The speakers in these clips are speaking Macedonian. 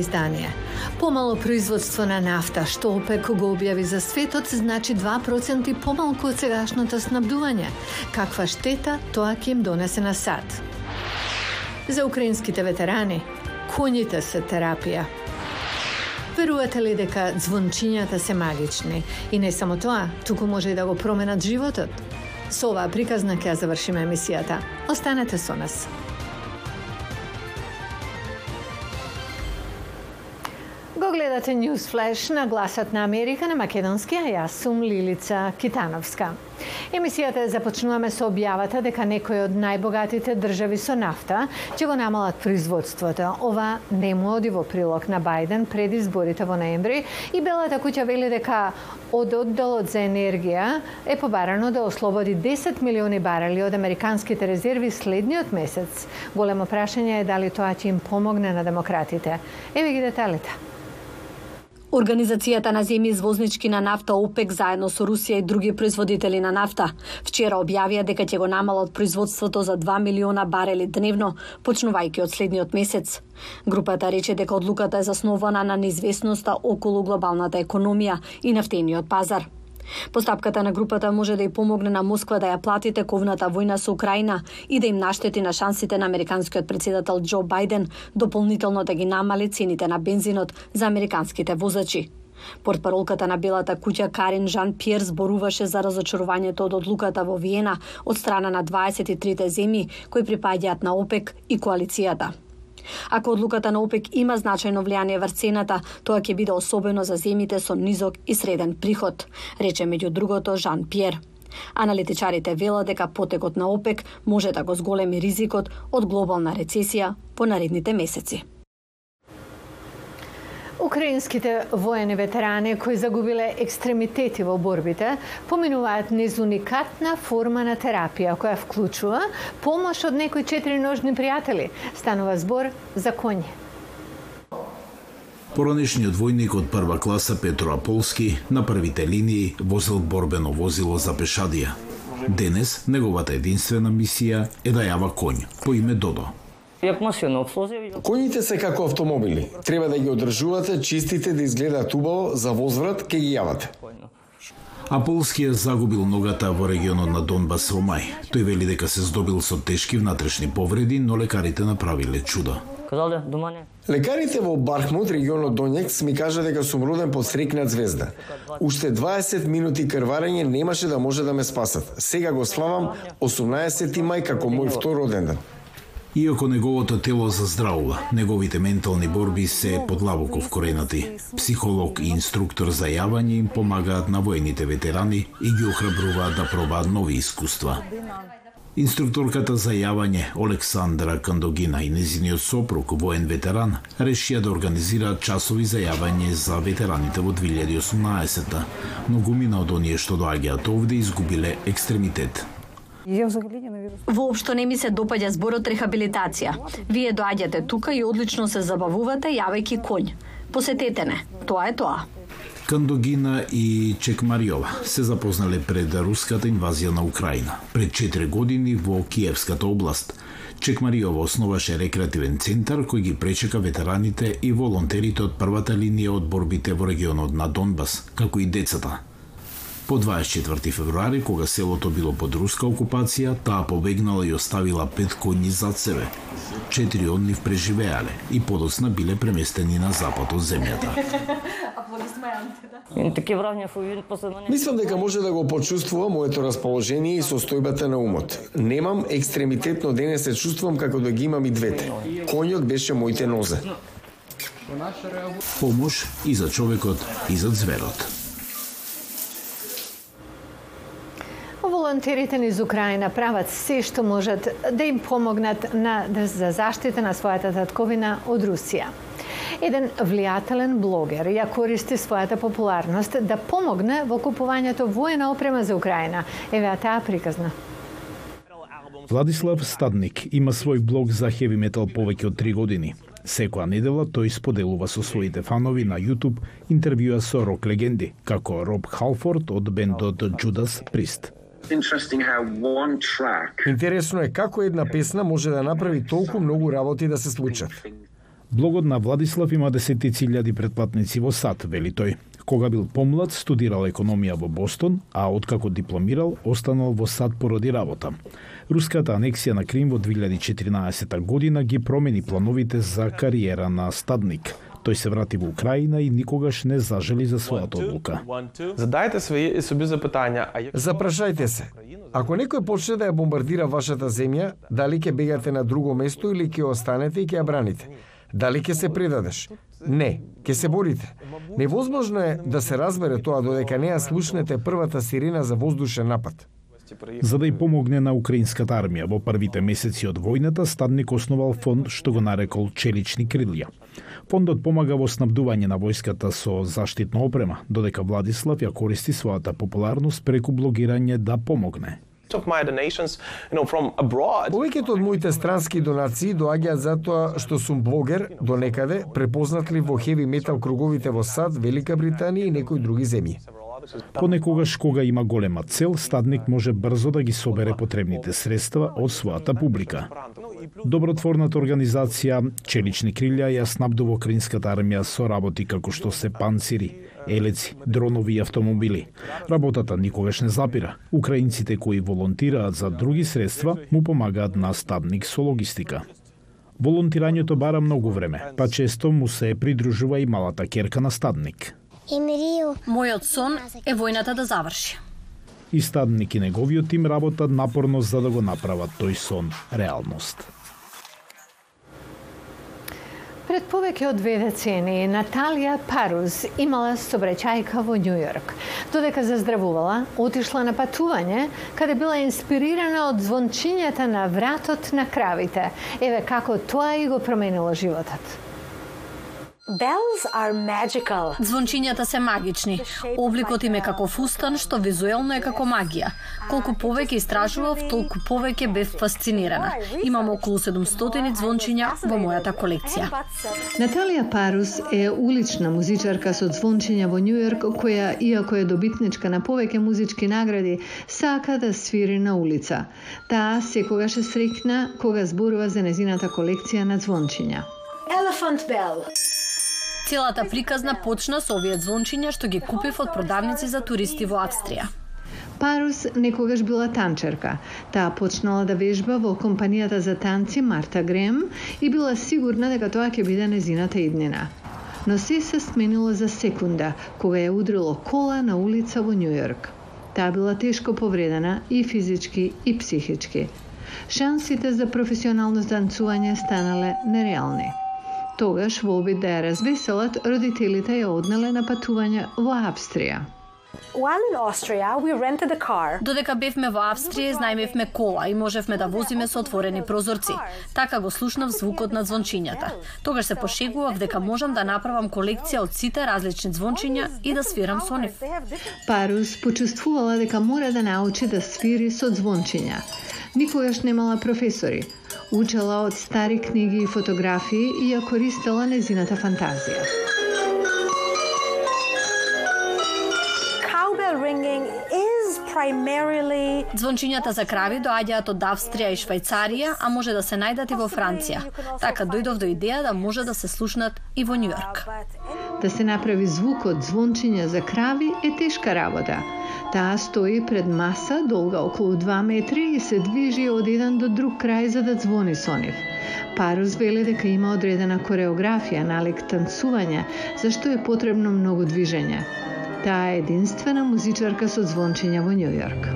издание. Помало производство на нафта, што ОПЕК го објави за светот, значи 2% помалку од сегашното снабдување. Каква штета тоа ќе им донесе на САД. За украинските ветерани, конјите се терапија. Верувате ли дека звончињата се магични? И не само тоа, туку може и да го променат животот? Со оваа приказна ќе завршиме емисијата. Останете со нас. Го гледате News Flash на гласот на Америка на македонски, а јас сум Лилица Китановска. Емисијата започнуваме со објавата дека некои од најбогатите држави со нафта ќе го намалат производството. Ова не му оди во прилог на Бајден пред изборите во ноември и Белата куќа вели дека од одделот за енергија е побарано да ослободи 10 милиони барели од американските резерви следниот месец. Големо прашање е дали тоа ќе им помогне на демократите. Еве ги деталите. Организацијата на земји извознички на нафта ОПЕК заедно со Русија и други производители на нафта вчера објавија дека ќе го намалат производството за 2 милиона барели дневно, почнувајќи од следниот месец. Групата рече дека одлуката е заснована на неизвестноста околу глобалната економија и нафтениот пазар. Постапката на групата може да ја помогне на Москва да ја плати тековната војна со Украина и да им наштети на шансите на американскиот председател Џо Бајден дополнително да ги намали цените на бензинот за американските возачи. Портпаролката на Белата куќа Карин Жан Пиер зборуваше за разочарувањето од одлуката во Виена од страна на 23 земји кои припаѓаат на ОПЕК и коалицијата. Ако одлуката на ОПЕК има значајно влијание врз цената, тоа ќе биде особено за земите со низок и среден приход, рече меѓу другото Жан Пиер. Аналитичарите велат дека потекот на ОПЕК може да го зголеми ризикот од глобална рецесија во наредните месеци. Украинските воени ветерани кои загубиле екстремитети во борбите поминуваат низ уникатна форма на терапија која вклучува помош од некои четири ножни пријатели. Станува збор за коњи. Поранешниот војник од прва класа Петро Аполски на првите линии возил борбено возило за пешадија. Денес неговата единствена мисија е да јава конј по име Додо. Коњите се како автомобили. Треба да ги одржувате чистите да изгледаат убаво, за возврат ке ги јавате. А Полскиот загубил ногата во регионот на Донбас во мај. Тој вели дека се здобил со тешки внатрешни повреди, но лекарите направиле чудо. Лекарите во Бархмут, регионот Донјекс, ми кажа дека сум роден под срекна звезда. Уште 20 минути крварење немаше да може да ме спасат. Сега го славам 18 мај како мој втор роден ден. Иако неговото тело заздравува, неговите ментални борби се подлабоко вкоренати. Психолог и инструктор за јавање им помагаат на воените ветерани и ги охрабруваат да пробаат нови искуства. Инструкторката за јавање Олександра Кандогина и незиниот сопруг, воен ветеран, решија да организираат часови за јавање за ветераните во 2018 но гумина од оние што доаѓаат овде изгубиле екстремитет. Воопшто не ми се допаѓа зборот рехабилитација. Вие доаѓате тука и одлично се забавувате јавајќи конј. Посетете не. Тоа е тоа. Кандогина и Чекмариова се запознале пред руската инвазија на Украина. Пред 4 години во Киевската област. Чекмариова основаше рекреативен центар кој ги пречека ветераните и волонтерите од првата линија од борбите во регионот на Донбас, како и децата. По 24 февруари, кога селото било под руска окупација, таа побегнала и оставила пет коњи зад себе. Четири од нив преживеале и подоцна биле преместени на запад од земјата. Мислам дека може да го почувствува моето расположение и состојбата на умот. Немам екстремитет, но денес се чувствувам како да ги имам и двете. Конјот беше моите нозе. Помош и за човекот и за зверот. Волонтерите низ Украина прават се што можат да им помогнат на, да, за заштита на својата татковина од Русија. Еден влијателен блогер ја користи својата популарност да помогне во купувањето воена опрема за Украина. Еве таа приказна. Владислав Стадник има свој блог за хеви метал повеќе од 3 години. Секоја недела тој споделува со своите фанови на YouTube интервјуа со рок легенди, како Роб Халфорд од бендот Judas Priest. Интересно е како една песна може да направи толку многу работи да се случат. Блогот на Владислав има десетици илјади предплатници во САД, вели тој. Кога бил помлад, студирал економија во Бостон, а откако дипломирал, останал во САД поради работа. Руската анексија на Крим во 2014 година ги промени плановите за кариера на стадник. Тој се врати во Украина и никогаш не зажели за својата одлука. Задайте свои собі запитання. А Запрашајте се. Ако некој почне да ја бомбардира вашата земја, дали ќе бегате на друго место или ќе останете и ќе ја браните? Дали ќе се предадеш? Не, ќе се борите. Невозможно е да се разбере тоа додека не ја слушнете првата сирена за воздушен напад. За да ја помогне на украинската армија во првите месеци од војната, Стадник основал фонд што го нарекол Челични крилја. Фондот помага во снабдување на војската со заштитна опрема, додека Владислав ја користи својата популарност преку блогирање да помогне. of my donations, you know, from abroad. Повеќето од моите странски донации доаѓаат затоа што сум блогер до некаде, препознатлив во хеви метал круговите во САД, Велика Британија и некои други земји. Понекогаш кога има голема цел, стадник може брзо да ги собере потребните средства од својата публика. Добротворната организација Челични крилја ја снабдува украинската армија со работи како што се панцири, елеци, дронови и автомобили. Работата никогаш не запира. Украинците кои волонтираат за други средства му помагаат на стадник со логистика. Волонтирањето бара многу време, па често му се придружува и малата керка на стадник. Мојот сон е војната да заврши. И стадник и неговиот тим работат напорно за да го направат тој сон реалност. Пред повеќе од две децени, Наталија Паруз имала собречајка во Нью Йорк. Додека заздравувала, отишла на патување, каде била инспирирана од звончињата на вратот на кравите. Еве како тоа и го променило животот. Bells are magical. Звончињата се магични. Обликот им е како фустан, што визуелно е како магија. Колку повеќе истражував, толку повеќе бев фасцинирана. Имам околу 700 звончиња во мојата колекција. Наталија Парус е улична музичарка со звончиња во Йорк, која, иако е добитничка на повеќе музички награди, сака да свири на улица. Таа секогаш е срекна кога зборува за незината колекција на звончиња. Elephant bell. Целата приказна почна со овие звончиња што ги купив од продавници за туристи во Австрија. Парус некогаш била танчерка. Таа почнала да вежба во компанијата за танци Марта Грем и била сигурна дека тоа ќе биде незината иднина. Но се се сменило за секунда, кога ја удрило кола на улица во Нью Йорк. Таа била тешко повредена и физички и психички. Шансите за професионално танцување станале нереални. Тогаш, во обид да ја развеселат, родителите ја однеле на патување во Австрија. While in Austria, we rented a car. Додека бевме во Австрија, знајмевме кола и можевме да возиме со отворени прозорци. Така го слушнав звукот на звончињата. Тогаш се пошегував дека можам да направам колекција од сите различни звончиња и да свирам со нив. Парус почувствувала дека мора да научи да свири со звончиња. Никогаш немала професори. Учела од стари книги и фотографии и ја користела незината фантазија. Cowbell ringing is primarily Звончињата за крави доаѓаат од Австрија и Швајцарија, а може да се најдат и во Франција. Така дојдов до идеја да може да се слушнат и во Њу Йорк. Да се направи звук од звончиња за крави е тешка работа. Таа стои пред маса долга околу 2 метри и се движи од еден до друг крај за да звони со нив. Парус веле дека има одредена кореографија налик танцување, зашто е потребно многу движење. Таа е единствена музичарка со звончиња во Њу Йорк.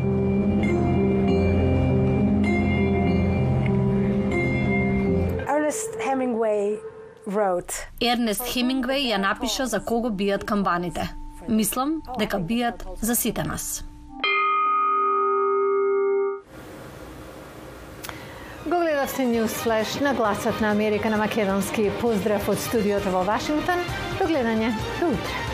Ernest Hemingway wrote. Ернест Хемингвеј ја напиша за кого бијат камбаните. Мислам дека бијат за сите нас. Го гледавте News Flash на гласот на Америка на македонски. Поздрав од студиото во Вашингтон. До гледање до утре.